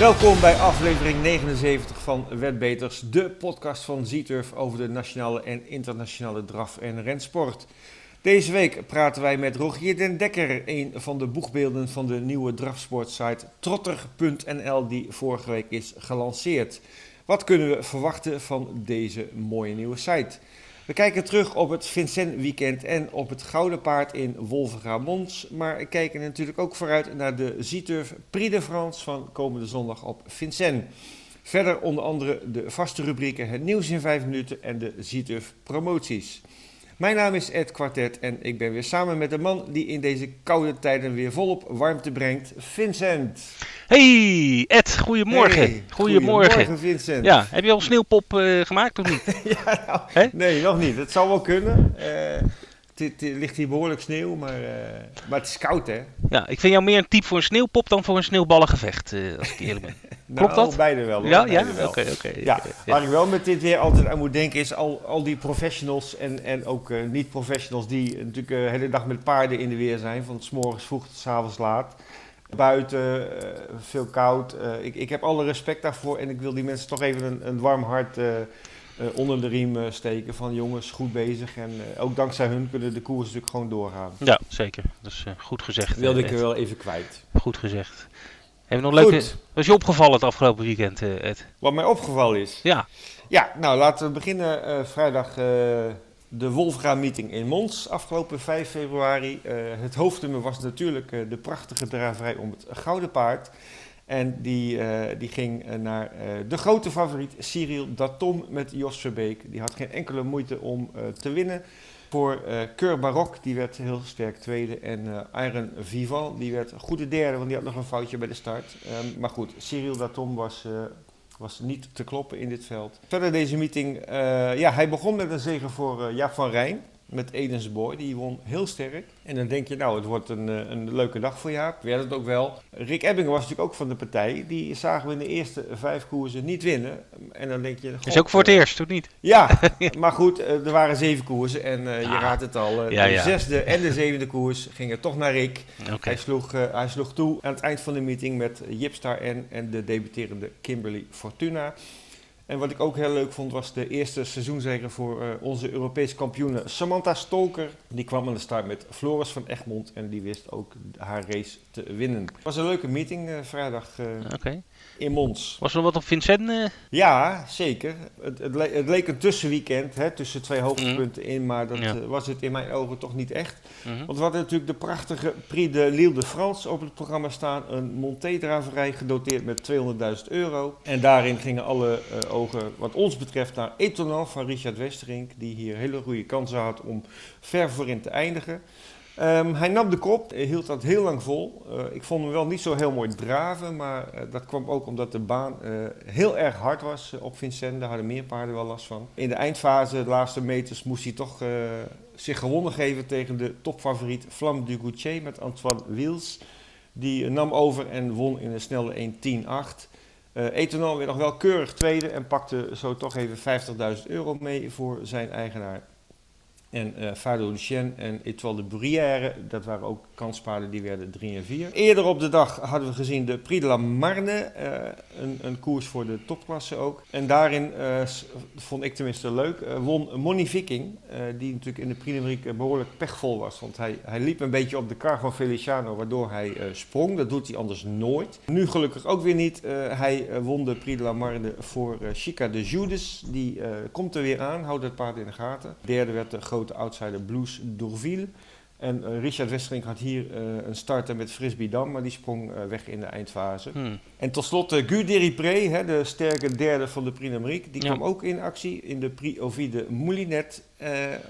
Welkom bij aflevering 79 van Wetbeters, de podcast van Zieturf over de nationale en internationale draf- en rensport. Deze week praten wij met Rogier den Dekker, een van de boegbeelden van de nieuwe drafsportsite trotter.nl die vorige week is gelanceerd. Wat kunnen we verwachten van deze mooie nieuwe site? We kijken terug op het Vincent weekend en op het Gouden Paard in Wolverga-Mons. Maar we kijken natuurlijk ook vooruit naar de Zieturf Prix de France van komende zondag op Vincent. Verder onder andere de vaste rubrieken Het Nieuws in 5 minuten en de Zieturf Promoties. Mijn naam is Ed Quartet en ik ben weer samen met de man die in deze koude tijden weer volop warmte brengt, Vincent. Hey Ed, goedemorgen. Hey, goedemorgen. goedemorgen, Vincent. Ja, heb je al sneeuwpop eh, gemaakt of niet? Ja, nou, nee, nog niet. Het zou wel kunnen. Eh, Het het ligt hier behoorlijk sneeuw, maar, eh, maar het is koud, hè? ja, ik vind jou meer een type voor een sneeuwpop dan voor een sneeuwballengevecht, eh, als ik eerlijk ben. Klopt Nou, dat? Beide wel, hoor. Ja, ja? Beide Oké, wel. oké. Ja, oké, waar ik wel met dit weer altijd aan moet denken is al, al die professionals en, en ook eh, niet-professionals die natuurlijk eh, de hele dag met paarden in de weer zijn, van s morgens vroeg tot s avonds laat. Buiten, eh, veel koud. Eh, ik, ik heb alle respect daarvoor en ik wil die mensen toch even een, een warm hart eh, eh, onder de riem eh, steken van jongens, goed bezig. En eh, ook dankzij hun kunnen de koers natuurlijk gewoon doorgaan. Ja, zeker. Dat is eh, goed gezegd. Wilde eh, ik er wel even kwijt. Goed gezegd. Heb je nog leuke... Goed. Was je opgevallen het afgelopen weekend, eh, Ed? Wat mij opgevallen is. Ja. Ja, nou laten we beginnen eh, vrijdag eh, de Wolfga-meeting in Mons, afgelopen 5 februari. Eh, het hoofdnummer was natuurlijk de prachtige draverij om het Gouden Paard. En die, die ging naar de grote favoriet Cyril Datom met Jos Verbeek. Die had geen enkele moeite om te winnen. Voor eh Keur Barok, die werd heel sterk tweede. En eh Iron Vival, die werd goede derde, want die had nog een foutje bij de start. Ehm, maar goed, Cyril Datom was, eh, was niet te kloppen in dit veld. Verder deze meeting, ja, hij begon met een zege voor Jaap van Rijn. Met Edens Boy, die won heel sterk. En dan denk je, nou, het wordt een, eh, een leuke dag voor Jaap. Werd het ook wel. Rick Ebbingen was natuurlijk ook van de partij. Die zagen we in de eerste vijf koersen niet winnen. En dan denk je... Is ook voor het eh, eerst, of niet? ja, maar goed, eh, er waren zeven koersen en je Ah, raadt het al. ja, de ja. zesde en de zevende koers gingen toch naar Rick. Hij, sloeg, hij sloeg toe aan het eind van de meeting met Jipstar en, en de debuterende Kimberly Fortuna. En wat ik ook heel leuk vond was de eerste seizoenzege voor eh, onze Europese kampioene Samantha Stolker. Die kwam aan de start met Floris van Egmond en die wist ook haar race te winnen. Het was een leuke meeting eh, vrijdag eh, Oké. In Mons. Was er wat op Vincent? eh? Ja, zeker. Het, het, le- het leek een tussenweekend hè, tussen twee hoogtepunten in, maar dat Ja. eh, was het in mijn ogen toch niet echt. Mhm. Want we hadden natuurlijk de prachtige Prix de Lille de France op het programma staan. Een Monté-draverij gedoteerd met 200.000 euro. En daarin gingen alle eh, ogen, wat ons betreft, naar Etonal van Richard Westerink. Die hier hele goede kansen had om ver voorin te eindigen. Ehm, hij nam de kop, hield dat heel lang vol. Eh, ik vond hem wel niet zo heel mooi draven, maar eh, dat kwam ook omdat de baan eh, heel erg hard was op Vincennes. Daar hadden meer paarden wel last van. In de eindfase, de laatste meters, moest hij toch zich gewonnen geven tegen de topfavoriet Flamme du Goutier met Antoine Wiels. Die nam over en won in een snelle 1-10-8. Eh Etonal weer nog wel keurig tweede en pakte zo toch even 50.000 euro mee voor zijn eigenaar. En eh Fado Lucien en Etoile de Bruyère, dat waren ook kanspaarden, die werden 3 en 4. Eerder op de dag hadden we gezien de Prix de la Marne, eh, een, een koers voor de topklasse ook. En daarin eh, vond ik tenminste leuk, eh, won Moni Viking, die natuurlijk in de Prix behoorlijk pechvol was. Want hij, hij liep een beetje op de kar van Feliciano, waardoor hij sprong. Dat doet hij anders nooit. Nu gelukkig ook weer niet. Hij won de Prix de la Marne voor Chica de Judas. Die komt er weer aan, houdt het paard in de gaten. Derde werd de grote outsider Blues Dourville. En eh, Richard Westerink had hier eh, een starter met Frisbee Dam, maar die sprong eh, weg in de eindfase. Hmm. En tot slot uh, Guy de sterke derde van de Prix d'Amérique, die Ja. kwam ook in actie in de Prix Ovide Moulinet.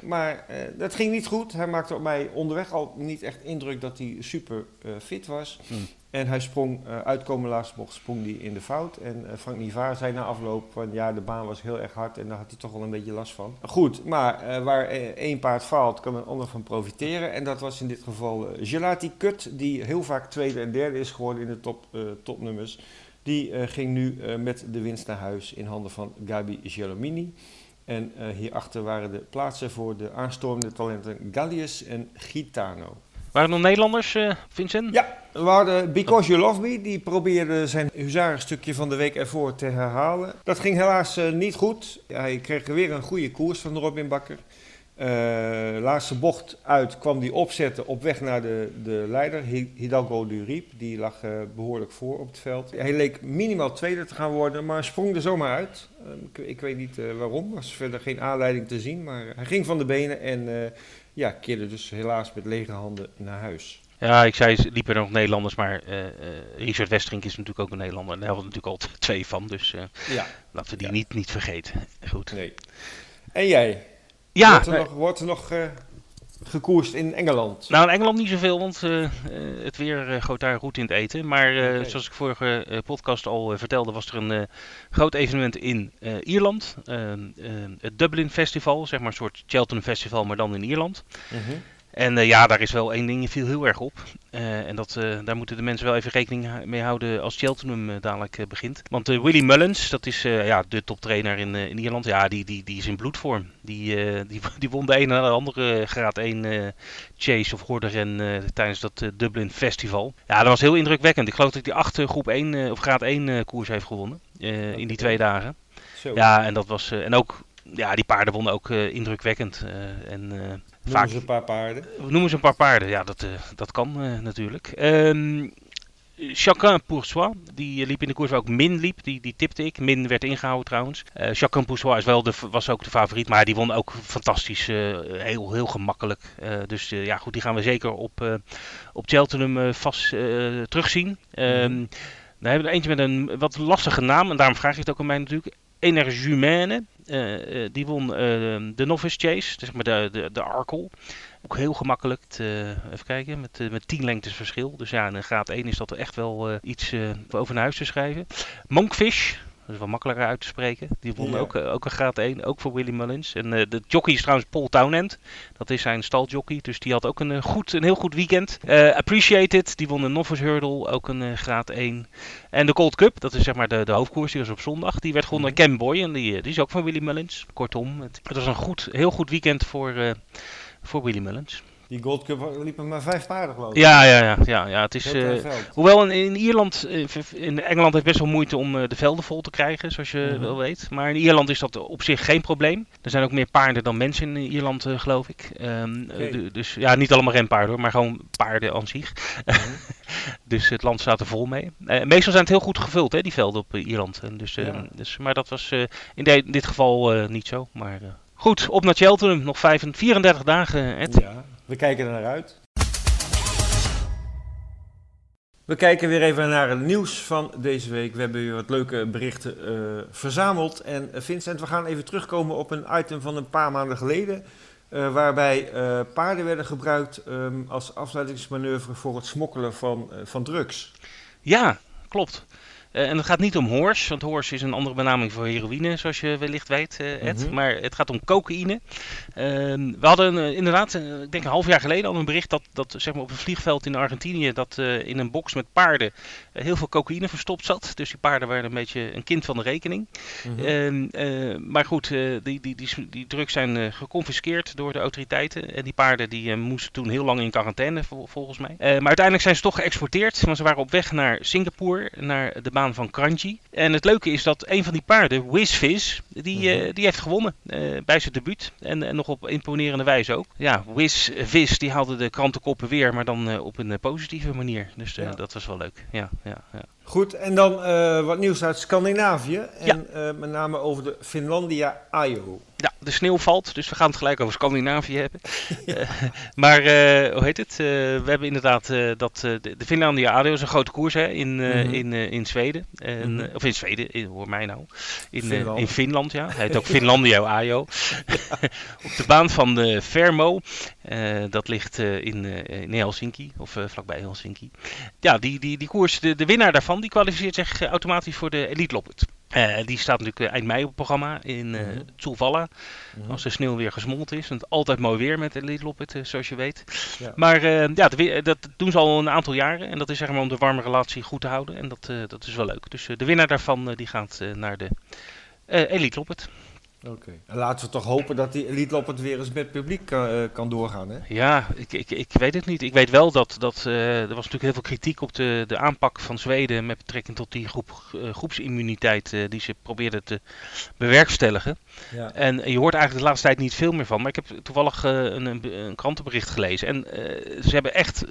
Maar dat ging niet goed. Hij maakte op mij onderweg al niet echt indruk dat hij super fit was. Hmm. En hij sprong, eh uitkomen laatste bocht, sprong die in de fout. En eh, Frank Nivaar zei na afloop van ja, de baan was heel erg hard en daar had hij toch wel een beetje last van. Goed, maar eh, waar één paard faalt, kan een ander van profiteren. En dat was in dit geval Gelati Kut, die heel vaak tweede en derde is geworden in de top, topnummers. Die ging nu met de winst naar huis in handen van Gabi Gelomini. En hierachter waren de plaatsen voor de aanstormende talenten Gallius en Gitano. Waren er nog Nederlanders, uh, Vincent? Ja, we hadden Because You Love Me. Die probeerde zijn huzarenstukje van de week ervoor te herhalen. Dat ging helaas uh, niet goed. Hij kreeg weer een goede koers van Robin Bakker. Uh, laatste bocht uit kwam die opzetten op weg naar de, de leider, Hidalgo Durip. Die lag behoorlijk voor op het veld. Hij leek minimaal tweede te gaan worden, maar sprong er zomaar uit. Uh, ik, ik, weet niet waarom, was verder geen aanleiding te zien. Maar hij ging van de benen en ja, keerde dus helaas met lege handen naar huis. Ja, ik zei, liepen er nog Nederlanders, maar Richard Westrink is natuurlijk ook een Nederlander. En daar hadden we natuurlijk al twee van, dus ja. laten we die ja. niet, niet vergeten. Goed. Nee. En jij? Ja, wordt er nog, wordt er nog gekoerst in Engeland? Nou, in Engeland niet zoveel, want uh, het weer uh, gooit daar goed in het eten. Maar okay. zoals ik vorige podcast al vertelde, was er een groot evenement in Ierland. het Dublin Festival, zeg maar een soort Cheltenham Festival, maar dan in Ierland. -hmm. En uh, ja, daar is wel één ding, viel heel erg op. Uh, en dat, uh, daar moeten de mensen wel even rekening mee houden als Cheltenham dadelijk begint. Want Willy Mullins, dat is ja, de toptrainer in, in Ierland, ja, die, die, die is in bloedvorm. Die, die, die won de ene na de andere graad 1 chase of horderren tijdens dat Dublin Festival. Ja, dat was heel indrukwekkend. Ik geloof dat hij acht groep 1 of graad 1 koers heeft gewonnen in die twee dagen. Zo. Ja, en dat was, en ook, ja, die paarden wonnen ook indrukwekkend. en Noemen ze een paar paarden? Noemen ze een paar paarden, ja, dat, dat kan natuurlijk. Um, Chacun pour soi, die liep in de koers waar ook Min liep, die, die tipte ik. Min werd ingehouden trouwens. Uh, Chacun pour soi is wel de, was ook de favoriet, maar die won ook fantastisch, heel, heel gemakkelijk. dus ja goed, die gaan we zeker op, op Cheltenham vast terugzien. Um, mm. Dan hebben we er eentje met een wat lastige naam, en daarom vraag je het ook aan mij natuurlijk. Energumene. Uh, die won uh, de Novice Chase, zeg maar de, de, de Arkel. Ook heel gemakkelijk, te, even kijken, met, met 10 lengtes verschil. Dus ja, in graad 1 is dat echt wel iets over naar huis te schrijven. Monkfish, dat is wel makkelijker uit te spreken. Die won ja. ook, ook een graad 1, ook voor Willy Mullins. En uh, de jockey is trouwens Paul Townend. Dat is zijn staljockey. Dus die had ook een, goed, een heel goed weekend. Uh, Appreciated, die won de Novice Hurdle, ook een uh, graad 1. En de Gold Cup, dat is zeg maar de, de hoofdkoers, die was op zondag. Die werd gewonnen door mm -hmm. Ken Boy en die, die is ook van Willy Mullins. Kortom, het, het was een goed, heel goed weekend voor, voor Willy Mullins. Die Gold Cup liepen maar vijf paarden geloof ik. Ja, ja, ja. ja, ja het is, uh, hoewel in, in, Ierland, in Engeland heeft best wel moeite om uh, de velden vol te krijgen, zoals je -hmm. wel weet. Maar in Ierland is dat op zich geen probleem. Er zijn ook meer paarden dan mensen in Ierland, uh, geloof ik. Um, okay. dus ja, niet allemaal renpaarden hoor, maar gewoon paarden aan zich. -hmm. dus het land staat er vol mee. meestal zijn het heel goed gevuld, hè, die velden op Ierland. Dus, ja. dus, maar dat was in, de, in, dit geval niet zo. Maar goed, op naar Cheltenham. Nog 35, 34 dagen, Ed. Ja. We kijken er naar uit. We kijken weer even naar het nieuws van deze week. We hebben weer wat leuke berichten uh, verzameld. En uh, Vincent, we gaan even terugkomen op een item van een paar maanden geleden. Uh, waarbij paarden werden gebruikt um, als afleidingsmanoeuvre voor het smokkelen van, van drugs. Ja, klopt. Uh, en het gaat niet om horse, want horse is een andere benaming voor heroïne, zoals je wellicht weet, uh, Ed. Mm -hmm. Maar het gaat om cocaïne. Uh, we hadden uh, inderdaad, ik denk een half jaar geleden al een bericht dat, dat zeg maar op een vliegveld in Argentinië, dat in een box met paarden heel veel cocaïne verstopt zat. Dus die paarden waren een beetje een kind van de rekening. Mm -hmm. maar goed, die, die, die, die, drugs zijn geconfiskeerd door de autoriteiten. En die paarden die moesten toen heel lang in quarantaine, vol, volgens mij. maar uiteindelijk zijn ze toch geëxporteerd, want ze waren op weg naar Singapore, naar de van Kranji. En het leuke is dat een van die paarden, Wizviz, die, mm -hmm. uh, die heeft gewonnen uh, bij zijn debuut. En, en, nog op imponerende wijze ook. Ja, Wizviz, die haalde de krantenkoppen weer, maar dan uh, op een positieve manier. Dus ja. dat was wel leuk. Ja, ja, ja. Goed, en dan wat nieuws uit Scandinavië. En ja. met name over de Finlandia Ajo. Ja, de sneeuw valt, dus we gaan het gelijk over Scandinavië hebben. ja. uh, maar hoe heet het? We hebben inderdaad dat de, de Finlandia ADO is een grote koers hè, in, mm -hmm. in, in Zweden. En, mm -hmm. Of in Zweden, in, hoor mij nou. In Finland, in Finland ja. Hij heet ook Finlandia ADO. Op de baan van de Fermo. dat ligt in, in Helsinki, of vlakbij Helsinki. Ja, die, die, die koers, de, de winnaar daarvan, die kwalificeert zich automatisch voor de Elite Loppet. Uh, die staat natuurlijk eind mei op het programma in uh, mm -hmm. Mm-hmm. Als de sneeuw weer gesmolten is. Want altijd mooi weer met Elite Loppet, uh, zoals je weet. Ja. Maar ja, de, dat doen ze al een aantal jaren. En dat is zeg maar om de warme relatie goed te houden. En dat, dat is wel leuk. Dus de winnaar daarvan die gaat naar de Elite Loppet. Oké. En laten we toch hopen dat die het weer eens met publiek kan, eh, kan doorgaan, hè? Ja, ik, ik, ik weet het niet. Ik weet wel dat, dat eh, er was natuurlijk heel veel kritiek op de, de aanpak van Zweden met betrekking tot die groep, eh, groepsimmuniteit eh, die ze probeerden te bewerkstelligen. Ja. En je hoort eigenlijk de laatste tijd niet veel meer van. Maar ik heb toevallig een, een, een krantenbericht gelezen. En eh, ze hebben echt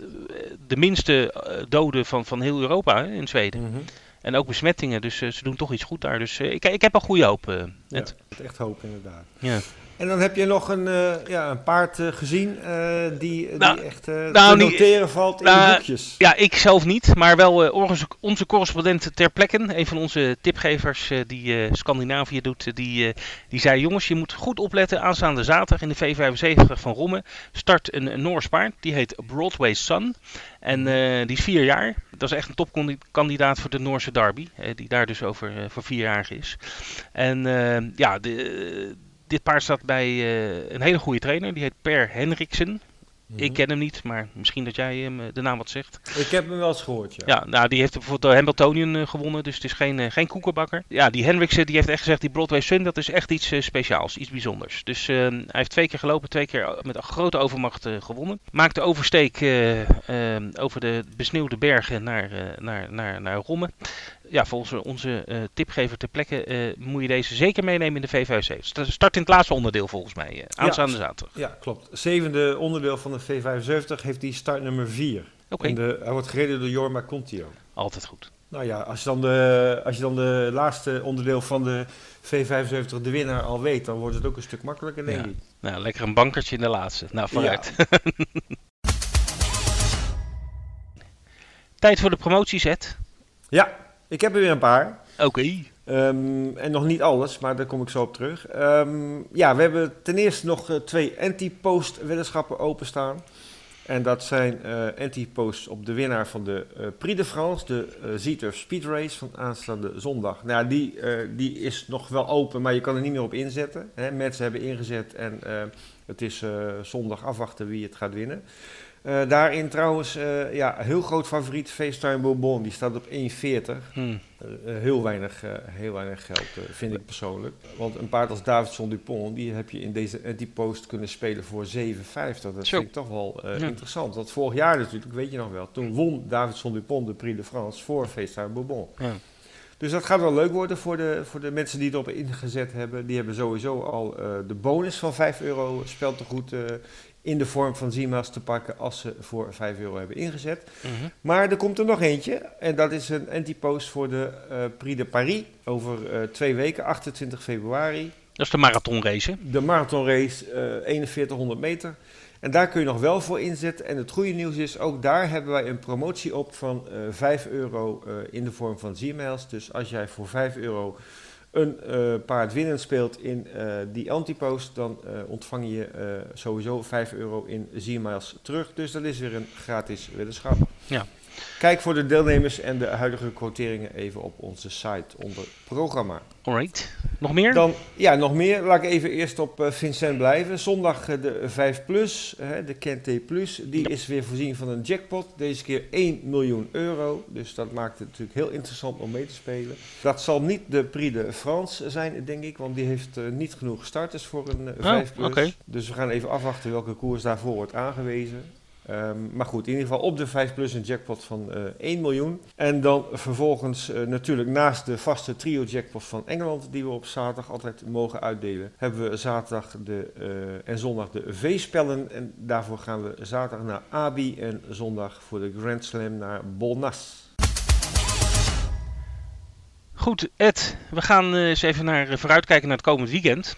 de minste doden van, van heel Europa hè, in Zweden. Mhm. En ook besmettingen. Dus eh, ze doen toch iets goed daar. Dus eh, ik, ik heb een goede hoop. eh, Ed. Ja, echt hoop inderdaad. Ja. En dan heb je nog een, eh, ja, een paard eh, gezien eh, die, Nou, die echt eh nou, te niet- noteren valt in nou, de boekjes. Ja, ik zelf niet, maar wel onze, onze correspondent ter plekke, een van onze tipgevers die Scandinavië doet, die, die zei: Jongens, je moet goed opletten. Aanstaande zaterdag in de V75 van Romme start een, een Noors paard. Die heet Broadway Sun. En eh, die is vier jaar. Dat is echt een topkandidaat voor de Noorse Derby, die daar dus over voor vier jaar is. En ja, de, dit paard staat bij eh, een hele goede trainer, die heet Per Henriksen. Mhm. Ik ken hem niet, maar misschien dat jij hem eh, de naam wat zegt. Ik heb hem wel eens gehoord, ja. Ja, nou, die heeft bijvoorbeeld de Hamiltonian eh, gewonnen, dus het is geen, geen koekenbakker. Ja, die Hendriksen die heeft echt gezegd, die Broadway Sun, dat is echt iets speciaals, iets bijzonders. Dus hij heeft twee keer gelopen, twee keer met een grote overmacht gewonnen. Maakt de oversteek over de besneeuwde bergen naar, naar, naar, naar Romme. Ja, volgens onze eh, tipgever ter plekke eh, moet je deze zeker meenemen in de V75. Sta- Start in het laatste onderdeel volgens mij, eh, aanstaande zaterdag. Ja, klopt. Zevende onderdeel van de V75 heeft die start nummer 4. Oké, En de, hij wordt gereden door Jorma Contio. altijd goed. Nou ja, als je, dan de, als je dan de laatste onderdeel van de V75 de winnaar al weet, dan wordt het ook een stuk makkelijker, denk Ja. ik. Nou, lekker een bankertje in de laatste. Nou, vooruit. Tijd voor de promotiezet. Ja, ik heb er weer een paar. Oké. Ehm, en nog niet alles, maar daar kom ik zo op terug. Ehm, ja, we hebben ten eerste nog eh, twee anti-post weddenschappen openstaan. En dat zijn eh anti-posts op de winnaar van de eh Prix de France, de eh Zieter Speed Race van aanstaande zondag. Nou, die, die is nog wel open, maar je kan er niet meer op inzetten. Hè. Mensen hebben ingezet en het is zondag afwachten wie het gaat winnen. Eh, daarin trouwens, eh, ja, heel groot favoriet, FaceTime Bourbon, die staat op 1,40. Hm. Eh, heel, weinig, heel weinig geld, vind ik persoonlijk. Want een paard als Davidson Dupont, die heb je in deze anti-post kunnen spelen voor 7,50. Dat Zo. vind ik toch wel Ja. interessant. Want vorig jaar natuurlijk, weet je nog wel, toen won Davidson Dupont de Prix de France voor FaceTime Bourbon. Ja. Dus dat gaat wel leuk worden voor de, voor de mensen die erop ingezet hebben. Die hebben sowieso al de bonus van 5 euro speltegoed eh in de vorm van Zima's te pakken als ze voor 5 euro hebben ingezet. Mhm. Maar er komt er nog eentje en dat is een antipost voor de eh Prix de Paris over eh, twee weken, 28 februari. Dat is de marathonrace. hè? De marathonrace eh 4100 meter. En daar kun je nog wel voor inzetten. En het goede nieuws is, ook daar hebben wij een promotie op van eh 5 euro eh, in de vorm van Z-mails. Dus als jij voor 5 euro een eh, paard winnend speelt in eh, die antipost, dan eh, ontvang je sowieso 5 euro in Z-mails terug. Dus dat is weer een gratis weddenschap. Ja. Kijk voor de deelnemers en de huidige quoteringen even op onze site onder programma. Alright. Nog meer? Dan, ja, nog meer. Laat ik even eerst op eh, Vincent blijven. Zondag eh, de 5 Plus, de Kente Plus, die Ja. is weer voorzien van een jackpot. Deze keer 1 miljoen euro. Dus dat maakt het natuurlijk heel interessant om mee te spelen. Dat zal niet de Prix de France zijn, denk ik, want die heeft eh, niet genoeg starters voor een eh, 5 Plus. Dus we gaan even afwachten welke koers daarvoor wordt aangewezen. Ehm, maar goed, in ieder geval op de 5 plus een jackpot van eh 1 miljoen. En dan vervolgens eh, natuurlijk naast de vaste trio jackpot van Engeland, die we op zaterdag altijd mogen uitdelen, hebben we zaterdag de, eh, en zondag de V-spellen. En daarvoor gaan we zaterdag naar Abi en zondag voor de Grand Slam naar Bolnas. Goed, Ed. We gaan eens even naar, vooruitkijken naar het komend weekend.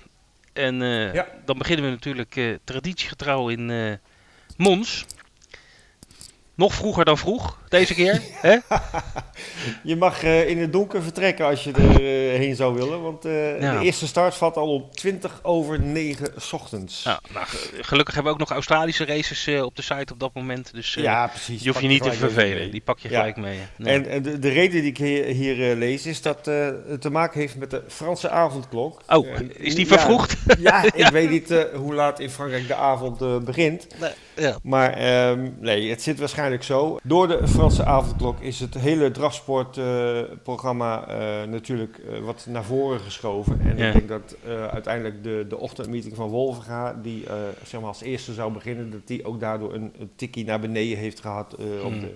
En Ja. dan beginnen we natuurlijk traditiegetrouw in Mons. Nog vroeger dan vroeg, deze keer. hè? Je mag eh, in het donker vertrekken als je er eh, heen zou willen, want eh, Ja. de eerste start valt al om 20 over 9 ochtends. Ja, nou, ge- gelukkig hebben we ook nog Australische races op de site op dat moment. Dus ja, precies. die hoef je niet te vervelen. Die pak je gelijk mee. En, en de, de reden die ik hier, hier, lees is dat het te maken heeft met de Franse avondklok. Oh, is die vervroegd? Ja, ik weet niet hoe laat in Frankrijk de avond begint. ja. Maar ehm, nee, het zit waarschijnlijk zo. Door de Franse avondklok is het hele drafsportprogramma uh, natuurlijk uh, wat naar voren geschoven. En ja. ik denk dat uh, uiteindelijk de, de ochtendmeeting van Wolvenga, die zeg maar als eerste zou beginnen, dat die ook daardoor een, een tikkie naar beneden heeft gehad op, de,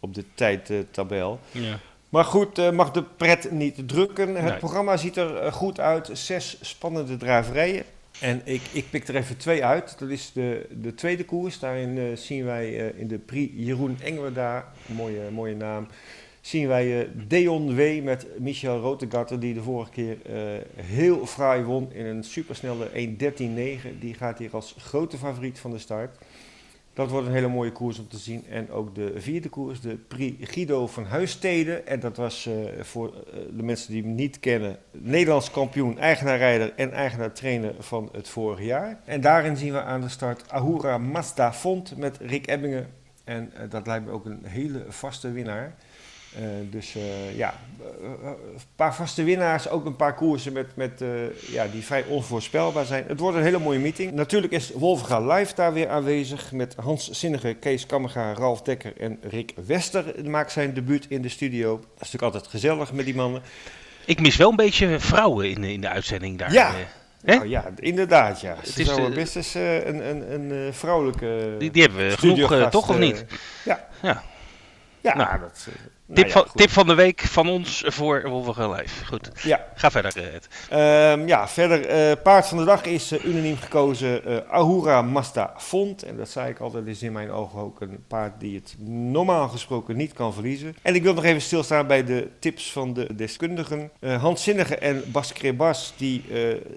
op de tijdtabel. Ja. Maar goed, mag de pret niet drukken. Het nee. programma ziet er goed uit. Zes spannende draverijen. En ik, ik pik er even twee uit. Dat is de, de tweede koers. Daarin uh, zien wij uh, in de Prix Jeroen Engelda, mooie, mooie naam, zien wij uh, Deon W. met Michel Rotegatter, die de vorige keer heel fraai won in een supersnelle 1.13.9. Die gaat hier als grote favoriet van de start. Dat wordt een hele mooie koers om te zien. En ook de vierde koers, de Prix Guido van Huistede. En dat was uh, voor uh, de mensen die hem niet kennen, Nederlands kampioen, eigenaar-rijder en eigenaar-trainer van het vorige jaar. En daarin zien we aan de start Ahura Mazda Font met Rick Ebbingen. En uh, dat lijkt me ook een hele vaste winnaar. Uh, dus uh, ja, een paar vaste winnaars, ook een paar koersen met, met, uh, ja, die vrij onvoorspelbaar zijn. Het wordt een hele mooie meeting. Natuurlijk is Wolfga Live daar weer aanwezig met Hans Zinnige, Kees Kammerga, Ralf Dekker en Rick Wester maakt zijn debuut in de studio. Dat is natuurlijk altijd gezellig met die mannen. Ik mis wel een beetje vrouwen in, in de uitzending daar. Ja, nou ja, inderdaad ja. Het Ze is zou best eens een, een, een vrouwelijke Die, die hebben we genoeg, toch of niet? Ja. Ja, ja nou, dat... Tip, Nou ja, van, tip van de week van ons voor Wolverine Live. Goed, Ja. ga verder eh. Ehm, ja, verder, eh, paard van de dag is eh, unaniem gekozen Ahura Mazda Font. En dat zei ik altijd, is in mijn ogen ook een paard die het normaal gesproken niet kan verliezen. En ik wil nog even stilstaan bij de tips van de deskundigen. Hans Zinnige en Bas Krebas, die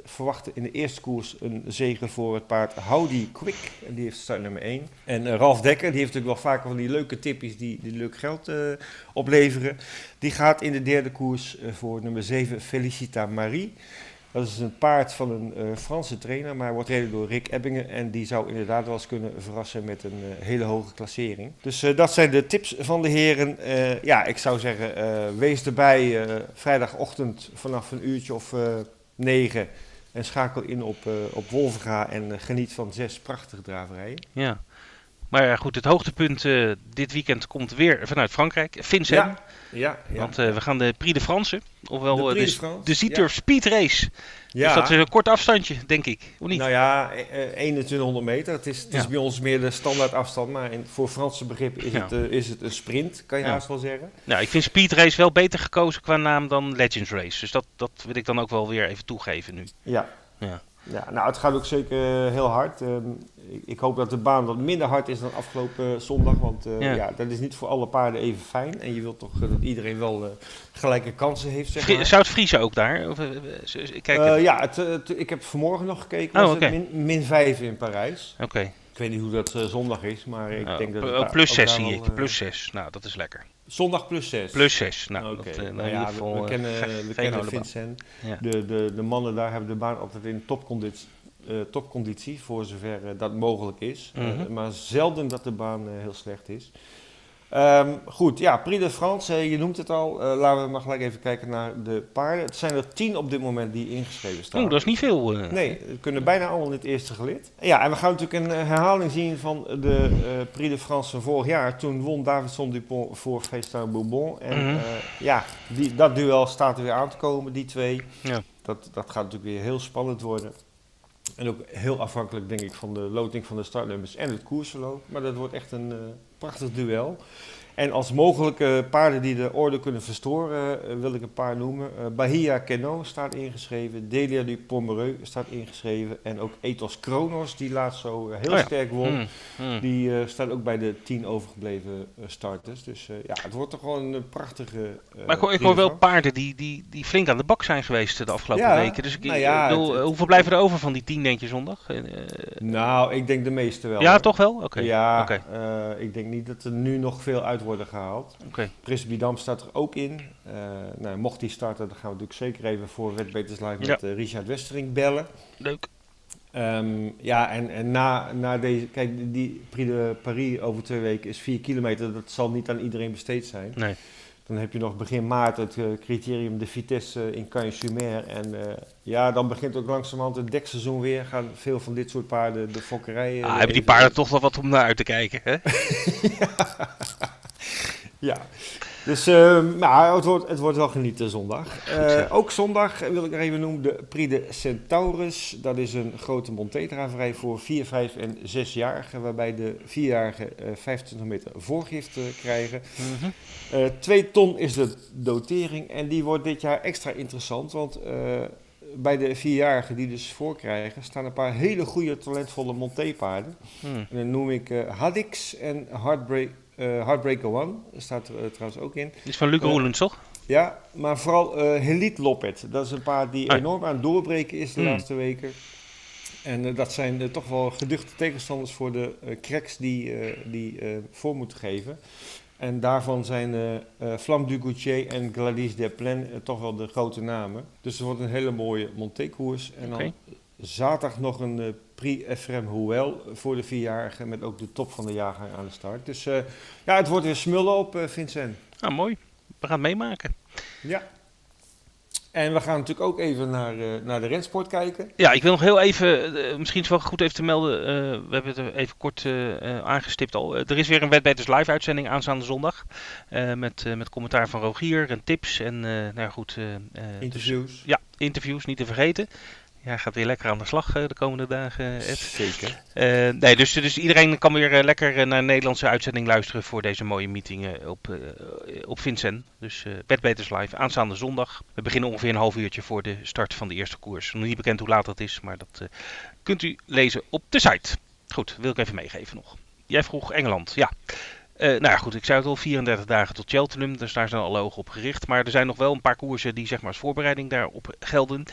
verwachten in de eerste koers een zege voor het paard Howdy Quick. En die heeft start nummer 1. En Ralf Dekker, die heeft natuurlijk wel vaker van die leuke tippies die, die leuk geld eh, opleveren. Die gaat in de derde koers eh, voor nummer 7 Felicita Marie. Dat is een paard van een eh, Franse trainer, maar wordt gereden door Rick Ebbingen. En die zou inderdaad wel eens kunnen verrassen met een eh, hele hoge klassering. Dus dat zijn de tips van de heren. Ja, ik zou zeggen, wees erbij vrijdagochtend vanaf een uurtje of negen. En schakel in op, op Wolverga en geniet van zes prachtige draverijen. Ja. Maar ja, goed, het hoogtepunt eh, dit weekend komt weer vanuit Frankrijk. Vincennes. ja, ja. Want eh, we gaan de Prix de France, ofwel De eh, de de, France, de Zieter ja. Speed Race. ja. Dus dat is een kort afstandje, denk ik. Of niet? Nou ja, eh, eh, 2100 meter. Het is, het is Ja. bij ons meer de standaard afstand, maar in, voor Franse begrip is, Ja. het, is het een sprint, kan je Ja. haast wel zeggen. Nou, ik vind Speed Race wel beter gekozen qua naam dan Legends Race. Dus dat, dat wil ik dan ook wel weer even toegeven nu. Ja. Ja. Ja, nou, het gaat ook zeker eh, heel hard. Ehm, ik, ik hoop dat de baan wat minder hard is dan afgelopen eh, zondag, want eh, Ja. ja. dat is niet voor alle paarden even fijn. En je wilt toch dat iedereen wel gelijke kansen heeft, zeg maar. Zou het vriezen ook daar? Of, kijk, ja, het, het- ik heb vanmorgen nog gekeken, Oh, was min, min 5 in Parijs. Oké. Ik weet niet hoe dat eh, zondag is, maar ik Nou, denk dat... het oh, plus ook 6 daar zie ik. eh, Plus 6. Nou, dat is lekker. Zondag plus 6. Plus 6. Nou, dat, eh, nou nou, ja, geval, we, we kennen, we kennen. Vincent. Ja. De, de, de mannen daar hebben de baan altijd in topconditie, topconditie voor zover dat mogelijk is. Mhm. maar zelden dat de baan heel slecht is. Ehm, goed, ja, Prix de France, je noemt het al. Eh, laten we maar gelijk even kijken naar de paarden. Het zijn er tien op dit moment die ingeschreven staan. Oeh, dat is niet veel. eh. Nee, we kunnen bijna allemaal in het eerste gelid. Ja, en we gaan natuurlijk een eh, herhaling zien van de eh Prix de France van vorig jaar. Toen won Davidson Dupont voor Feestin Bourbon. En Mhm. ja, die, dat duel staat er weer aan te komen, die twee. Ja. Dat, dat gaat natuurlijk weer heel spannend worden. En ook heel afhankelijk, denk ik, van de loting van de startnummers en het koersverloop. Maar dat wordt echt een prachtig duel. En als mogelijke paarden die de orde kunnen verstoren, eh, wil ik een paar noemen. Eh, Bahia Keno staat ingeschreven. Delia du Pomereux staat ingeschreven. En ook Ethos Kronos, die laatst zo eh, heel Oh ja. sterk won. Mm, mm. Die staat ook bij de tien overgebleven starters. Dus ja, het wordt toch gewoon een prachtige. Maar ik hoor, ik wel paarden die, die, die flink aan de bak zijn geweest de afgelopen Ja, weken. Dus ik, nou ik bedoel, het- hoeveel blijven er over van die tien, denk je, zondag? Nou, ik denk de meeste wel. ja, hoor. toch wel? Oké. Ja, ik denk niet dat er nu nog veel uit worden gehaald. Oké. Prins Bidam staat er ook in. Eh, nou, mocht die starten, dan gaan we natuurlijk zeker even voor Wetbeters Live met eh, Richard Westering bellen. Leuk. Ehm, ja, en, en na, na deze... Kijk, die- Prix de Paris over twee weken is 4 kilometer. Dat zal niet aan iedereen besteed zijn. Nee. Dan heb je nog begin maart het eh, criterium de Vitesse in Cagnes-sur-Mer. En ja, dan begint ook langzamerhand het dekseizoen weer. Gaan veel van dit soort paarden de fokkerijen... Ah, hebben die paarden toch wel wat om naar uit te kijken, hè? Ja, dus uh, nou, het, wordt, het wordt wel genieten zondag. Uh, ook zondag wil ik nog even noemen de Prix de Centaurus. Dat is een grote montetraverij voor 4, 5 en 6-jarigen, waarbij de 4-jarigen uh, 25 meter voorgifte krijgen. Mm -hmm. 2 ton is de dotering en die wordt dit jaar extra interessant, want bij de vierjarigen die dus voorkrijgen, staan een paar hele goede, talentvolle montepaarden. Hmm. En dan noem ik Haddix en Heartbreak, uh, Heartbreaker One. Staat er uh, trouwens ook in. Die is van Luc Roelens, toch? Ja, maar vooral Helite Loppet. Dat is een paard die ah. enorm aan het doorbreken is de hmm. laatste weken. En dat zijn toch wel geduchte tegenstanders voor de cracks die, die voor moeten geven. En daarvan zijn uh, Flamme du Gautier en Gladys Desplein uh, toch wel de grote namen. Dus het wordt een hele mooie montekoers. En okay. dan zaterdag nog een uh, Prix Efrem Hoel voor de vierjarigen met ook de top van de jaargang aan de start. Dus ja, het wordt weer smullen op Vincent. Ah, mooi. We gaan meemaken. Ja. En we gaan natuurlijk ook even naar, uh, naar de rensport kijken. Ja, ik wil nog heel even, uh, misschien is het wel goed even te melden, uh, we hebben het even kort aangestipt al. er is weer een Wetbeters live uitzending aanstaande zondag. met, met commentaar van Rogier en tips en nou goed. interviews. Dus, ja, interviews, niet te vergeten. Ja, gaat weer lekker aan de slag de komende dagen, Ed. Zeker. Uh, nee, dus, dus iedereen kan weer uh, lekker naar een Nederlandse uitzending luisteren voor deze mooie meeting op, uh, op Vincent. Dus uh, Bedbeters Live aanstaande zondag. We beginnen ongeveer een half uurtje voor de start van de eerste koers. Nog niet bekend hoe laat dat is, maar dat kunt u lezen op de site. Goed, wil ik even meegeven nog. Jij vroeg Engeland, ja. Uh, nou ja, goed, ik zei het al, 34 dagen tot Cheltenham, dus daar zijn alle ogen op gericht. Maar er zijn nog wel een paar koersen die zeg maar als voorbereiding daarop gelden.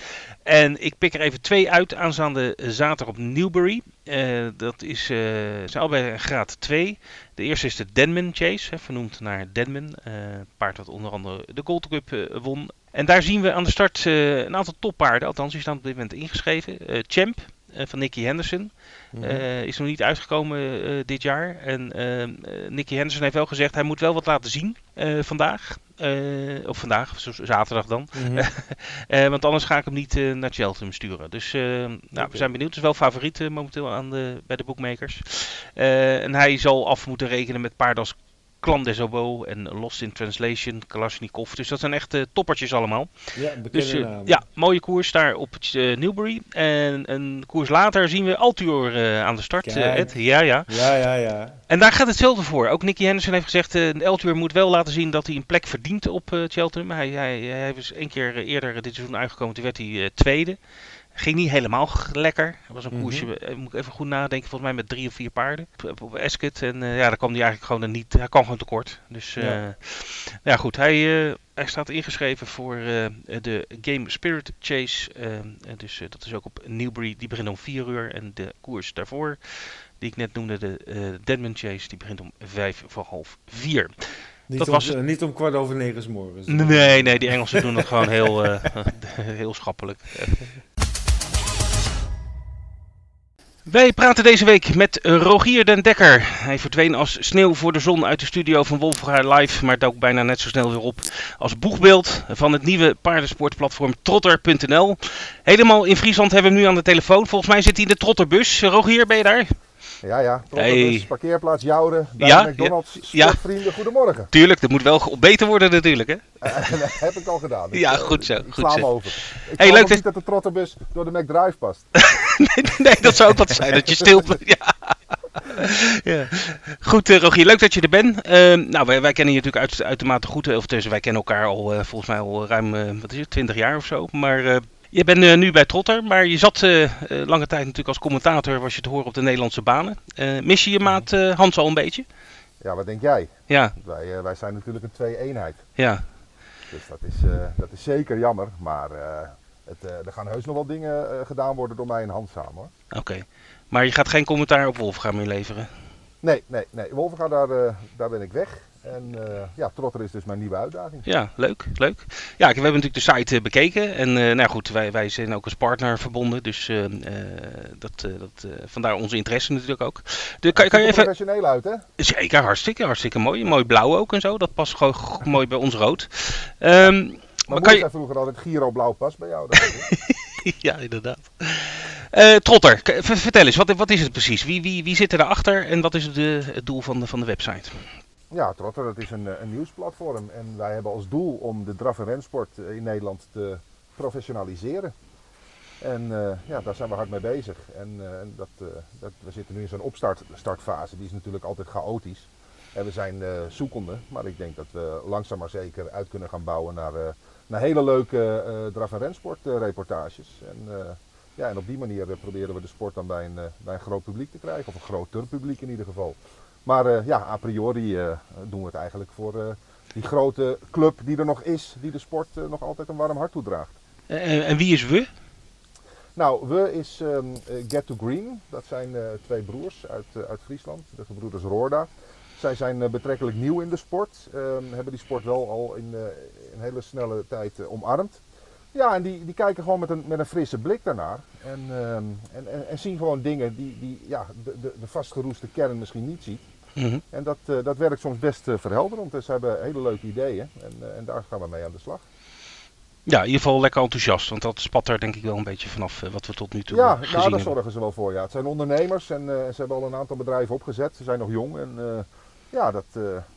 En ik pik er even twee uit aanstaande zaterdag op Newbury. Uh, dat is, uh, zijn allebei graad 2. De eerste is de Denman Chase, vernoemd naar Denman. paard dat onder andere de Gold Cup won. En daar zien we aan de start een aantal toppaarden, althans die staan op dit moment ingeschreven. Champ van Nicky Henderson. Mm is nog niet uitgekomen uh, dit jaar. En Nicky Henderson heeft wel gezegd, hij moet wel wat laten zien vandaag. of vandaag, zaterdag dan. Mm -hmm. want anders ga ik hem niet naar Cheltenham sturen. Dus nou, we zijn benieuwd. Het is wel favoriet momenteel aan de, bij de bookmakers. en hij zal af moeten rekenen met paarden als Clan des Oboe en Lost in Translation, Kalashnikov. Dus dat zijn echt uh, toppertjes allemaal. Ja, dus, uh, ja, mooie koers daar op uh, Newbury. En een koers later zien we Altuur aan de start. Ed. Ja, ja. Ja, ja, ja. En daar gaat hetzelfde voor. Ook Nicky Henderson heeft gezegd, Altuur moet wel laten zien dat hij een plek verdient op Cheltenham. Hij, hij, hij is één keer eerder dit seizoen uitgekomen, toen werd hij tweede. Ging niet helemaal lekker. Het was een mm koersje, eh, moet ik even goed nadenken, volgens mij met drie of vier paarden op, op Ascot. En uh, ja, daar kwam hij eigenlijk gewoon niet, hij kwam gewoon tekort. Dus uh, ja. ja. goed, hij, uh, hij staat ingeschreven voor de Game Spirit Chase. dus dat is ook op Newbury, die begint om 4 uur. En de koers daarvoor, die ik net noemde, de Deadman Chase, die begint om 5 voor half 4. Niet, dat om, was... niet om kwart over negen s morgens. Nee, nee, die Engelsen doen het gewoon heel, heel schappelijk. Wij praten deze week met Rogier den Dekker. Hij verdween als sneeuw voor de zon uit de studio van Wolfgaard Live, maar dook bijna net zo snel weer op als boegbeeld van het nieuwe paardensportplatform Trotter.nl. Helemaal in Friesland hebben we hem nu aan de telefoon. Volgens mij zit hij in de Trotterbus. Rogier, ben je daar? Ja, ja. Hey. parkeerplaats Jouden, bij ja, McDonald's. Ja. Vrienden, goedemorgen. Tuurlijk, dat moet wel beter worden natuurlijk, hè? dat heb ik al gedaan. ja, goed zo. Ik goed zo. over. Ik hey, leuk niet dat de trotterbus door de McDrive past. nee, nee, dat zou ook wat zijn, dat je stil... ja. ja. Goed, uh, Rogier, leuk dat je er bent. Uh, nou, wij, wij, kennen je natuurlijk uit, uitermate goed. Of dus, wij kennen elkaar al uh, volgens mij al ruim, wat is het, 20 jaar of zo. Maar je bent uh, nu bij Trotter, maar je zat uh, uh, lange tijd natuurlijk als commentator, was je te horen op de Nederlandse banen. mis je je maat Hans al een beetje? Ja, wat denk jij? Ja. Wij, wij zijn natuurlijk een twee-eenheid. Ja. Dus dat is, dat is zeker jammer, maar het, er gaan heus nog wel dingen gedaan worden door mij en Hans samen hoor. Oké, maar je gaat geen commentaar op Wolfga meer leveren? Nee, nee, nee. Wolfga, daar, daar ben ik weg. En uh, ja, Trotter is dus mijn nieuwe uitdaging. Ja, leuk, leuk. Ja, we hebben natuurlijk de site uh, bekeken. En uh, nou goed, wij, wij zijn ook als partner verbonden. Dus dat, dat, vandaar onze interesse natuurlijk ook. De, kan, kan je even... professioneel uit, hè? Zeker, hartstikke, hartstikke mooi. Mooi blauw ook en zo. Dat past gewoon mooi bij ons rood. Um, maar kan je... zei vroeger altijd Giro blauw pas bij jou. ja, inderdaad. Trotter, vertel eens, wat, wat is het precies? Wie, wie, wie zit erachter en wat is het, het doel van de, van de website? Ja, Trotter, dat is een, eh, een nieuwsplatform. En wij hebben als doel om de draf- en rensport eh, in Nederland te professionaliseren. En eh, ja, daar zijn we hard mee bezig. En dat, dat, we zitten nu in zo'n opstartfase. Die is natuurlijk altijd chaotisch. En we zijn zoekende. Maar ik denk dat we langzaam maar zeker uit kunnen gaan bouwen naar, naar hele leuke draf- en rensportreportages. en, ja, en op die manier proberen we de sport dan bij een, bij een groot publiek te krijgen. Of een groter publiek in ieder geval. Maar eh, ja, a priori eh, doen we het eigenlijk voor eh, die grote club die er nog is, die de sport nog altijd een warm hart toedraagt. Eh, en wie is we? Nou, we is ehm, eh, Get to Green. Dat zijn twee broers uit, uit Friesland, de gebroeders Roorda. Zij zijn betrekkelijk nieuw in de sport. ehm, hebben die sport wel al in een hele snelle tijd omarmd. Ja, en die, die kijken gewoon met een, met een frisse blik daarnaar. En, ehm, en, en, en zien gewoon dingen die, die ja, de, de, de vastgeroeste kern misschien niet ziet. Mhm. En dat, eh, dat werkt soms best eh, verhelderend. Dus ze hebben hele leuke ideeën en, eh, en daar gaan we mee aan de slag. Ja, in ieder geval lekker enthousiast. Want dat spat er denk ik wel een beetje vanaf wat we tot nu toe Ja, eh, gezien nou, daar zorgen ze wel voor. Ja. Het zijn ondernemers en ze hebben al een aantal bedrijven opgezet. Ze zijn nog jong en ja, dat,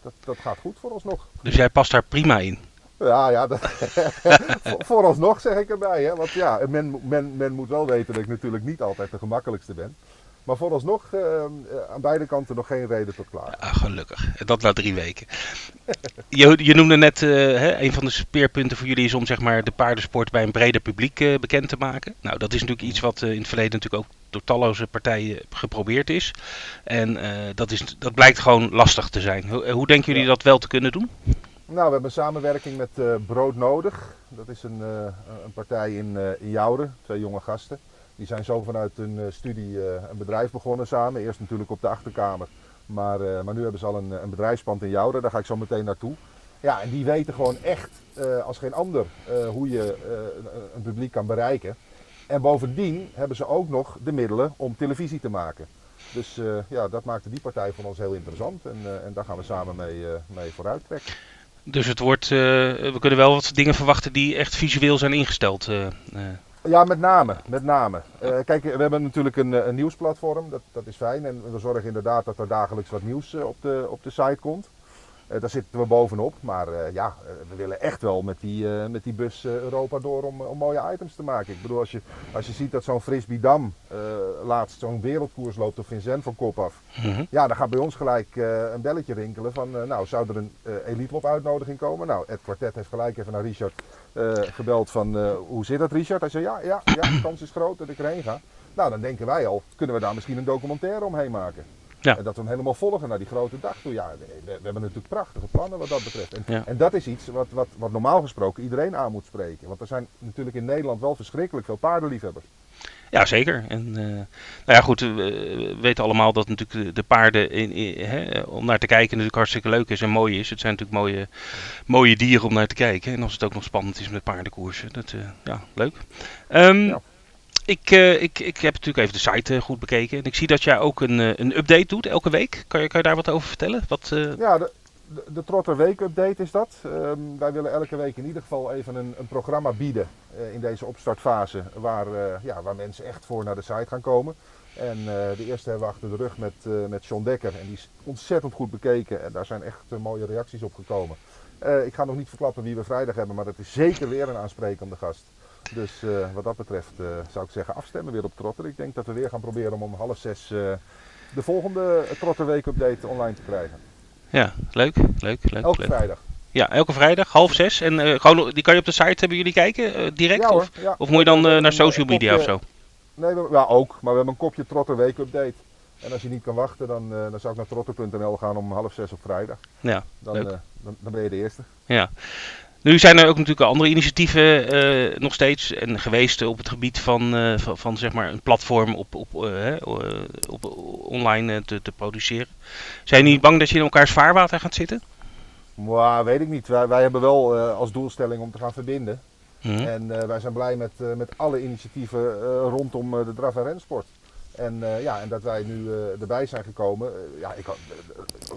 dat, dat gaat goed vooralsnog. Dus jij past daar prima in. Ja, ja, dat, voor- vooralsnog zeg ik erbij. Hè. Want ja, men, men, men moet wel weten dat ik natuurlijk niet altijd de gemakkelijkste ben. Maar vooralsnog eh, aan beide kanten nog geen reden tot klaar. Ah, gelukkig. Dat na drie weken. Je, je noemde net, eh, hè, een van de speerpunten voor jullie is om zeg maar, de paardensport bij een breder publiek eh, bekend te maken. Nou, dat is natuurlijk iets wat in het verleden natuurlijk ook door talloze partijen geprobeerd is. En dat, is, dat blijkt gewoon lastig te zijn. Hoe, hoe denken jullie Ja. dat wel te kunnen doen? Nou, we hebben samenwerking met Brood Nodig. Dat is een, een partij in, in twee jonge gasten. Die zijn zo vanuit hun eh, studie eh, een bedrijf begonnen samen. Eerst natuurlijk op de achterkamer. Maar, eh, maar nu hebben ze al een, een bedrijfspand in Jouden, daar ga ik zo meteen naartoe. Ja, en die weten gewoon echt als geen ander hoe je een, publiek kan bereiken. En bovendien hebben ze ook nog de middelen om televisie te maken. Dus ja, dat maakte die partij van ons heel interessant. En, en daar gaan we samen mee, mee vooruit trekken. Dus het wordt, we kunnen wel wat dingen verwachten die echt visueel zijn ingesteld. Ja, met name. Met name. Eh, kijk, we hebben natuurlijk een, eh, een nieuwsplatform, dat, dat is fijn. En we zorgen inderdaad dat er dagelijks wat nieuws eh, op, de, op de site komt. Daar zitten we bovenop. Maar ja, we willen echt wel met die, met die bus Europa door om, om mooie items te maken. Ik bedoel, als je, als je ziet dat zo'n Frisbee Dam laatst zo'n wereldkoers loopt op Vincent van kop af. Mhm. Ja, dan gaat bij ons gelijk een belletje rinkelen van, nou, zou er een Elite uitnodiging komen? Nou, het kwartet heeft gelijk even naar Richard gebeld van, eh, hoe zit dat Richard? Hij zei, ja, ja, ja, de kans is groot dat ik erheen ga. Nou, dan denken wij al, kunnen we daar misschien een documentaire omheen maken? Ja. En dat we hem helemaal volgen naar die grote dag toe. Ja, we, we hebben natuurlijk prachtige plannen wat dat betreft. En, Ja. en dat is iets wat, wat, wat normaal gesproken iedereen aan moet spreken. Want er zijn natuurlijk in Nederland wel verschrikkelijk veel paardenliefhebbers. Ja, zeker. En, eh, nou ja, goed, we weten allemaal dat natuurlijk de- de paarden in, in- hè, om naar te kijken natuurlijk hartstikke leuk is en mooi is. Het zijn natuurlijk mooie, mooie dieren om naar te kijken. En als het ook nog spannend is met paardenkoersen, dat, eh, ja, leuk. Ehm, Ja. ik, eh, ik, ik heb natuurlijk even de site goed bekeken. En ik zie dat jij ook een, een update doet elke week. Kan je, kan je daar wat over vertellen? Wat, Ja, de, de, Trotter Week Update is dat. Ehm, wij willen elke week in ieder geval even een, een programma bieden eh, in deze opstartfase. Waar, eh, ja, waar mensen echt voor naar de site gaan komen. En eh, de eerste hebben we achter de rug met, met John Dekker. En die is ontzettend goed bekeken. En daar zijn echt mooie reacties op gekomen. Ik ga nog niet verklappen wie we vrijdag hebben. Maar dat is zeker weer een aansprekende gast. Dus wat dat betreft zou ik zeggen afstemmen weer op Trotter. Ik denk dat we weer gaan proberen om om half zes de volgende Trotter Week Update online te krijgen. Ja, leuk, leuk, leuk. Elke leuk. vrijdag. Ja, elke vrijdag, half zes. En eh, gewoon, die kan je op de site, hebben jullie kijken eh, direct? Ja, hoor, of, ja. of moet je dan eh, naar social media of zo? Nee, we, ja, ook. Maar we hebben een kopje Trotter Week Update. En als je niet kan wachten, dan, dan zou ik naar trotter.nl gaan om half zes op vrijdag. Ja, Dan, Leuk. dan, dan ben je de eerste. ja. Nu zijn er ook natuurlijk andere initiatieven eh, nog steeds en geweest op het gebied van, eh, van, van zeg maar een platform op, op, eh, op online te, te produceren. Zijn jullie niet bang dat je in elkaars vaarwater gaat zitten? Maar weet ik niet. Wij, wij hebben wel als doelstelling om te gaan verbinden. Mhm. En wij zijn blij met, met alle initiatieven rondom de draf- en rensport. En, eh, ja, en dat wij nu eh, erbij zijn gekomen. eh, ja, ik,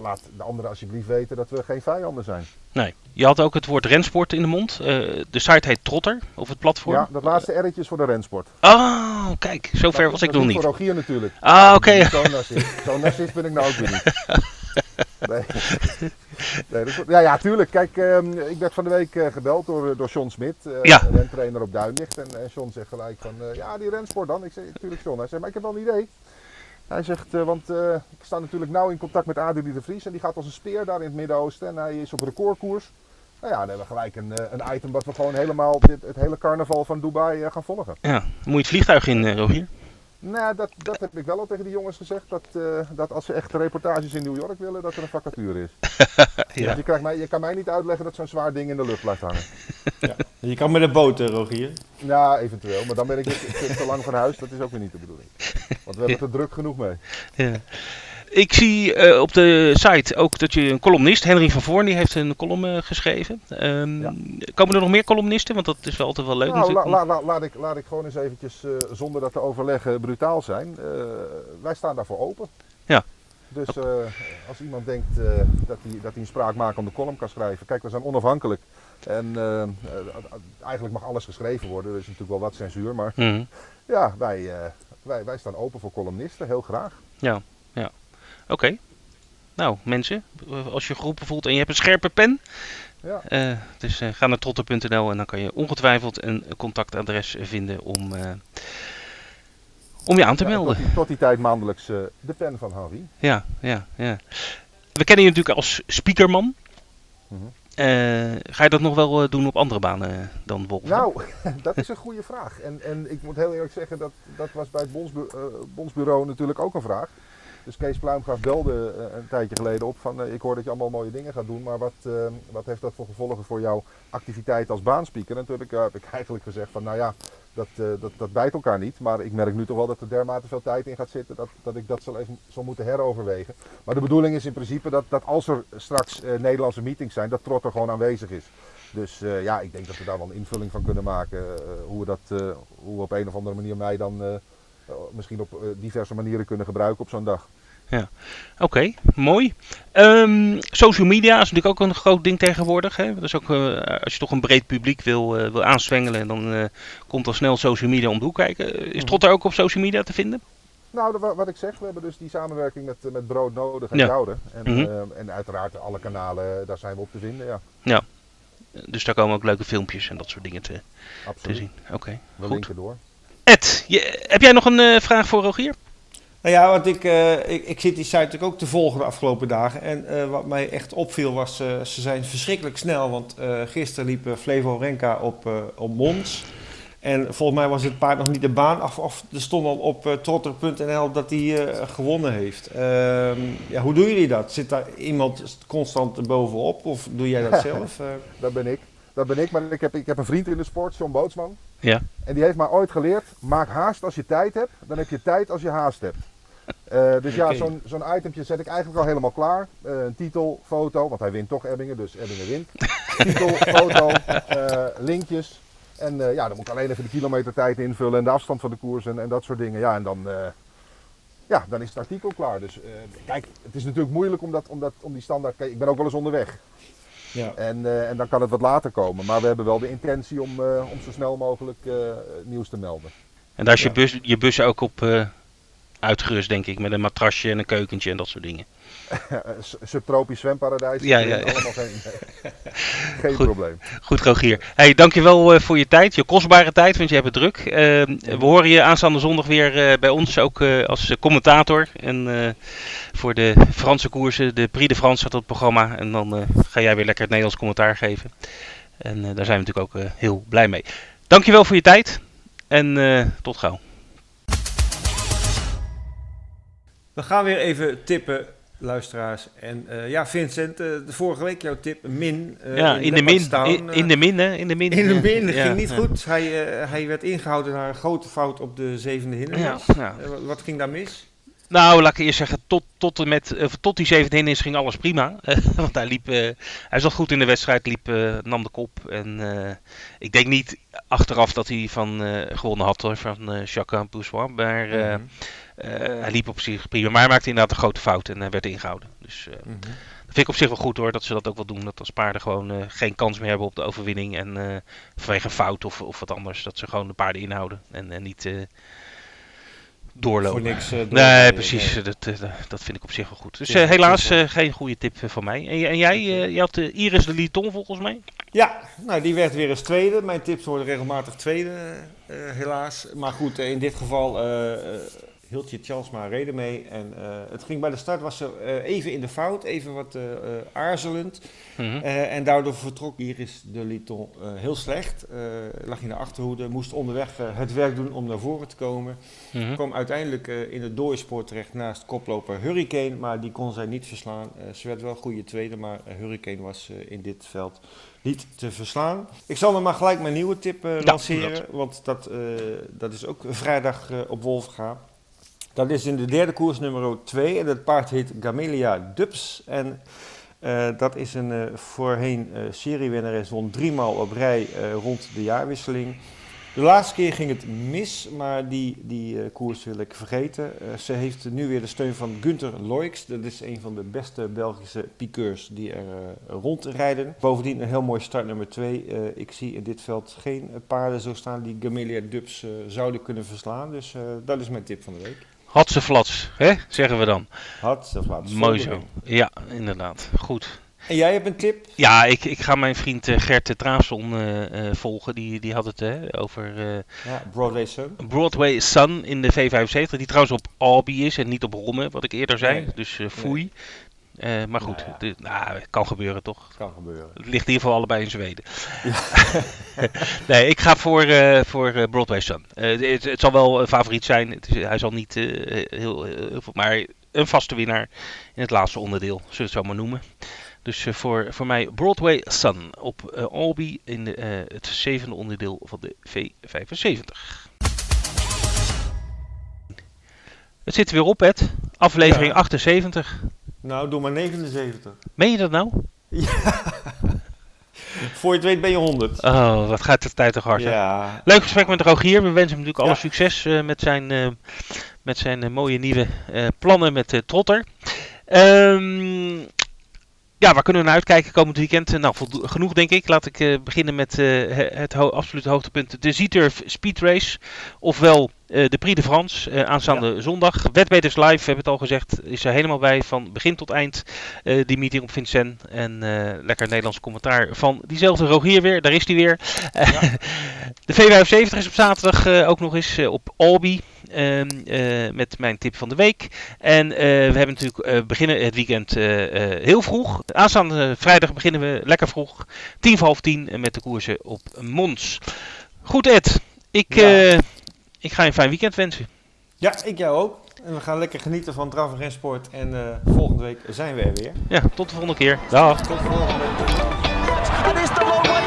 laat de anderen alsjeblieft weten dat we geen vijanden zijn. Nee. Je had ook het woord rensport in de mond. De site heet Trotter, of het platform. Ja, dat laatste R'tje is voor de rensport. Oh, kijk, zover was ik nog niet. Voor Rogier natuurlijk. Ah, oké. Zo'n narcist. Zo'n narcist ben ik nou ook weer niet. Nee. nee dat is, ja, ja, tuurlijk. Kijk, ehm, ik werd van de week uh, gebeld door, door John Smit, uh, Ja. rentrainer op Duinlicht. En, en John zegt gelijk van, eh, ja, die rensport dan. Ik zeg, tuurlijk John. Hij zegt, maar ik heb wel een idee. Hij zegt, eh, want eh, ik sta natuurlijk nauw in contact met Adrie de Vries. En die gaat als een speer daar in het Midden-Oosten. En hij is op recordkoers. Nou ja, dan hebben we gelijk een, eh, een item wat we gewoon helemaal dit, het hele carnaval van Dubai eh, gaan volgen. Ja, moet je het vliegtuig in, eh, Rogier? Nou, dat, dat heb ik wel al tegen die jongens gezegd. Dat, eh, dat als ze echt reportages in New York willen, dat er een vacature is. Ja. Want je, krijgt mij, je kan mij niet uitleggen dat zo'n zwaar ding in de lucht blijft hangen. Je kan met een boot, eh, Rogier. Ja, eventueel. Maar dan ben ik, te lang van huis. Dat is ook weer niet de bedoeling. Want we hebben er druk genoeg mee. Ja. Ik zie eh, op de site ook dat je een columnist, Henry van Voorn, die heeft een column eh, geschreven. Ehm, Ja. Komen er nog meer columnisten? Want dat is wel altijd wel leuk Nou, la, natuurlijk. la- la- laat, ik, laat ik gewoon eens eventjes, eh, zonder dat te overleggen, brutaal zijn. Wij staan daarvoor open. Ja. Dus als iemand denkt dat hij dat hij een spraakmakende column kan schrijven. Kijk, we zijn onafhankelijk. En eigenlijk mag alles geschreven worden. Er is natuurlijk wel wat censuur. Maar Mhm. ja, wij, wij, wij staan open voor columnisten. Heel graag. Oké. Nou, mensen, als je geroepen voelt en je hebt een scherpe pen, Ja. eh, dus eh, ga naar trotter.nl en dan kan je ongetwijfeld een contactadres vinden om, eh, om je aan te Ja, melden. tot, die, tot die tijd maandelijks de pen van Henri. Ja, ja, ja. We kennen je natuurlijk als speakerman. Mhm. Ga je dat nog wel doen op andere banen dan Wolf? Nou, dat is een goede vraag. En, en ik moet heel eerlijk zeggen, dat, dat was bij het bondsbu- bondsbureau natuurlijk ook een vraag. Dus Kees Pluimgraaf belde eh, een tijdje geleden op van eh, ik hoor dat je allemaal mooie dingen gaat doen, maar wat, eh, wat heeft dat voor gevolgen voor jouw activiteit als baanspeaker? En toen heb ik, heb ik eigenlijk gezegd van nou ja, dat, dat, dat bijt elkaar niet. Maar ik merk nu toch wel dat er dermate veel tijd in gaat zitten dat, dat ik dat zal even zal moeten heroverwegen. Maar de bedoeling is in principe dat, dat als er straks Nederlandse meetings zijn, dat Trotter gewoon aanwezig is. Dus ja, ik denk dat we daar wel een invulling van kunnen maken. hoe, we dat, eh, hoe we op een of andere manier mij dan misschien op diverse manieren kunnen gebruiken op zo'n dag. Oké, mooi. Ehm, social media is natuurlijk ook een groot ding tegenwoordig. Hè? Dat is ook, eh, als je toch een breed publiek wil, eh, wil aanswengelen, dan eh, komt al snel social media om de hoek kijken. Is Mhm. Trotter ook op social media te vinden? Nou, wat ik zeg, we hebben dus die samenwerking met, met Brood Nodig en Ja. Jouden. En, Mhm. en uiteraard alle kanalen, daar zijn we op te vinden, ja. Dus daar komen ook leuke filmpjes en dat soort dingen te, te Absoluut. zien. Oké, We goed. linken door. Ed, je- heb jij nog een vraag voor Rogier? Nou ja, want ik, eh, ik, ik zit die site natuurlijk ook te volgen de afgelopen dagen. En eh, wat mij echt opviel was, eh, ze zijn verschrikkelijk snel. Want eh, gisteren liep Flevo Renka op, eh, op Mons. En volgens mij was het paard nog niet de baan af. Of er stond al op eh, trotter.nl dat hij eh, gewonnen heeft. Ehm, ja, hoe doen jullie dat? Zit daar iemand constant bovenop? Of doe jij dat zelf? Eh, Dat ben ik. Dat ben ik, maar ik heb, ik heb een vriend in de sport, John Bootsman. Ja. En die heeft mij ooit geleerd, maak haast als je tijd hebt, dan heb je tijd als je haast hebt. Eh, dus ja, zo'n zo'n itempje zet ik eigenlijk al helemaal klaar. Eh, een titel, foto, want hij wint toch Ebbingen, dus Ebbingen wint. titel, foto, eh, linkjes. En eh, ja, dan moet ik alleen even de kilometertijd invullen en de afstand van de koers en, en dat soort dingen. Ja, en dan, eh, ja, dan is het artikel klaar. Dus eh, kijk, het is natuurlijk moeilijk om, dat, om, dat, om die standaard... Kijk, ik ben ook wel eens onderweg. ja. En, eh, en dan kan het wat later komen. Maar we hebben wel de intentie om, eh, om zo snel mogelijk eh, nieuws te melden. En daar is je, bus, je bus ook op eh, uitgerust, denk ik, met een matrasje en een keukentje en dat soort dingen. Subtropisch zwemparadijs. Ja, ja. Allemaal geen, geen Goed. probleem. Goed, Rogier. Hey, dankjewel eh, voor je tijd, je kostbare tijd, want je hebt het druk. Eh, we horen je aanstaande zondag weer eh, bij ons, ook eh, als commentator. En voor de Franse koersen, de Prix de France staat op het programma. En dan ga jij weer lekker het Nederlands commentaar geven. En daar zijn we natuurlijk ook heel blij mee. Dankjewel voor je tijd en tot gauw. We gaan weer even tippen, luisteraars. En eh, ja, Vincent, eh, de vorige week jouw tip, Min. eh, ja, in de min. Leopardstown, In, in de min, hè? In de min. In de min, Ja, ging niet ja. goed. Hij, hij werd ingehouden naar een grote fout op de zevende hindernis. Ja, ja. Wat, ging daar mis? Nou, laat ik eerst zeggen, tot, tot, en met, tot die 17 is ging alles prima. Want hij liep, hij zat goed in de wedstrijd, liep, nam de kop. En ik denk niet achteraf dat hij van gewonnen had hoor, van Jacques Poussois. Maar Mhm. Eh, hij liep op zich prima. Maar hij maakte inderdaad een grote fout en hij werd ingehouden. Dus eh, Mhm. dat vind ik op zich wel goed hoor, dat ze dat ook wel doen. Dat als paarden gewoon eh, geen kans meer hebben op de overwinning. En eh, vanwege een fout of, of wat anders, dat ze gewoon de paarden inhouden. En, en niet eh, doorlopen. voor niks. eh, door- Nee, precies. Dat, eh, dat vind ik op zich wel goed. Dus eh, helaas eh, geen goede tip eh, van mij. En, en jij, eh, je had eh, Iris de Liton volgens mij? Ja, nou die werd weer eens tweede. Mijn tips worden regelmatig tweede, eh, helaas. Maar goed, eh, in dit geval eh eh, hield je Charlesma reden mee. En eh, het ging bij de start, was ze eh, even in de fout, even wat eh, aarzelend. Mhm. En daardoor vertrok Iris de Liton heel slecht. Lag in de achterhoede, moest onderweg het werk doen om naar voren te komen. Mhm. Kwam uiteindelijk in het doorspoor terecht naast koploper Hurricane, maar die kon zij niet verslaan. Ze werd wel goede tweede, maar Hurricane was in dit veld niet te verslaan. Ik zal dan maar gelijk mijn nieuwe tip lanceren, want dat, dat is ook vrijdag op Wolfga. Dat is in de derde koers nummer 2 en dat paard heet Gamelia Dubs. En eh, dat is een eh, voorheen eh seriewinnares, won driemaal op rij rond de jaarwisseling. De laatste keer ging het mis, maar die, die koers wil ik vergeten. Ze heeft nu weer de steun van Gunther Loix. Dat is een van de beste Belgische piqueurs die er rondrijden. Bovendien een heel mooi start nummer 2. ik zie in dit veld geen paarden zo staan die Gamelia Dubs zouden kunnen verslaan. Dus dat is mijn tip van de week. Had ze flats, hè? zeggen we dan. Had, dat laat Mooi zo. Ja, inderdaad. Goed. En jij hebt een tip? Ja, ik, ik ga mijn vriend eh, Gert de Traafson eh, eh, volgen. Die, die had het over Ja, Broadway Sun. Broadway Sun in de V75. Die trouwens op Albi is en niet op Romme, wat ik eerder zei. Nee. Dus foei. Eh, maar goed, Nou ja. nou, het kan gebeuren toch? Kan gebeuren. Het ligt in ieder geval allebei in Zweden. nee, ik ga voor, eh, voor eh, Broadway Sun. Het, het zal wel een favoriet zijn. Het is, hij zal niet heel, heel veel, maar een vaste winnaar in het laatste onderdeel, zullen we het zo maar noemen. Dus voor, voor mij Broadway Sun op Albi in de, het zevende onderdeel van de V75. Het zit er weer op, Ed. Aflevering Ja. 78. Nou, doe maar 79. Meen je dat nou? Voor je het weet ben je 100. Oh, wat gaat de tijd toch hard, hè? Ja. Leuk gesprek met Rogier. We wensen hem natuurlijk alle Ja. succes eh, met zijn, eh, met zijn eh, mooie nieuwe plannen met Trotter. Ehm, ja, waar kunnen we naar uitkijken komend weekend? Nou, genoeg denk ik. Laat ik beginnen met he- het ho- absolute hoogtepunt. De Zieturf Speed Race. Ofwel eh, de Prix de France eh, aanstaande zondag. Wetbeters Live, we hebben het al gezegd, is er helemaal bij. Van begin tot eind eh, die meeting op Vincent. En lekker Nederlands commentaar van diezelfde Rogier weer. Daar is hij weer. De V75 is op zaterdag ook nog eens op Albi. ehm, eh, met mijn tip van de week. En we hebben natuurlijk beginnen het weekend heel vroeg. Aanstaande vrijdag beginnen we lekker vroeg. Tien voor half tien met de koersen op Mons. Goed Ed, ik, Ja. Ik ga je een fijn weekend wensen. Ja, ik jou ook. En we gaan lekker genieten van draf en sport. En eh, volgende week zijn we er weer. Ja, tot de volgende keer. Dag. Tot de volgende week. Is long way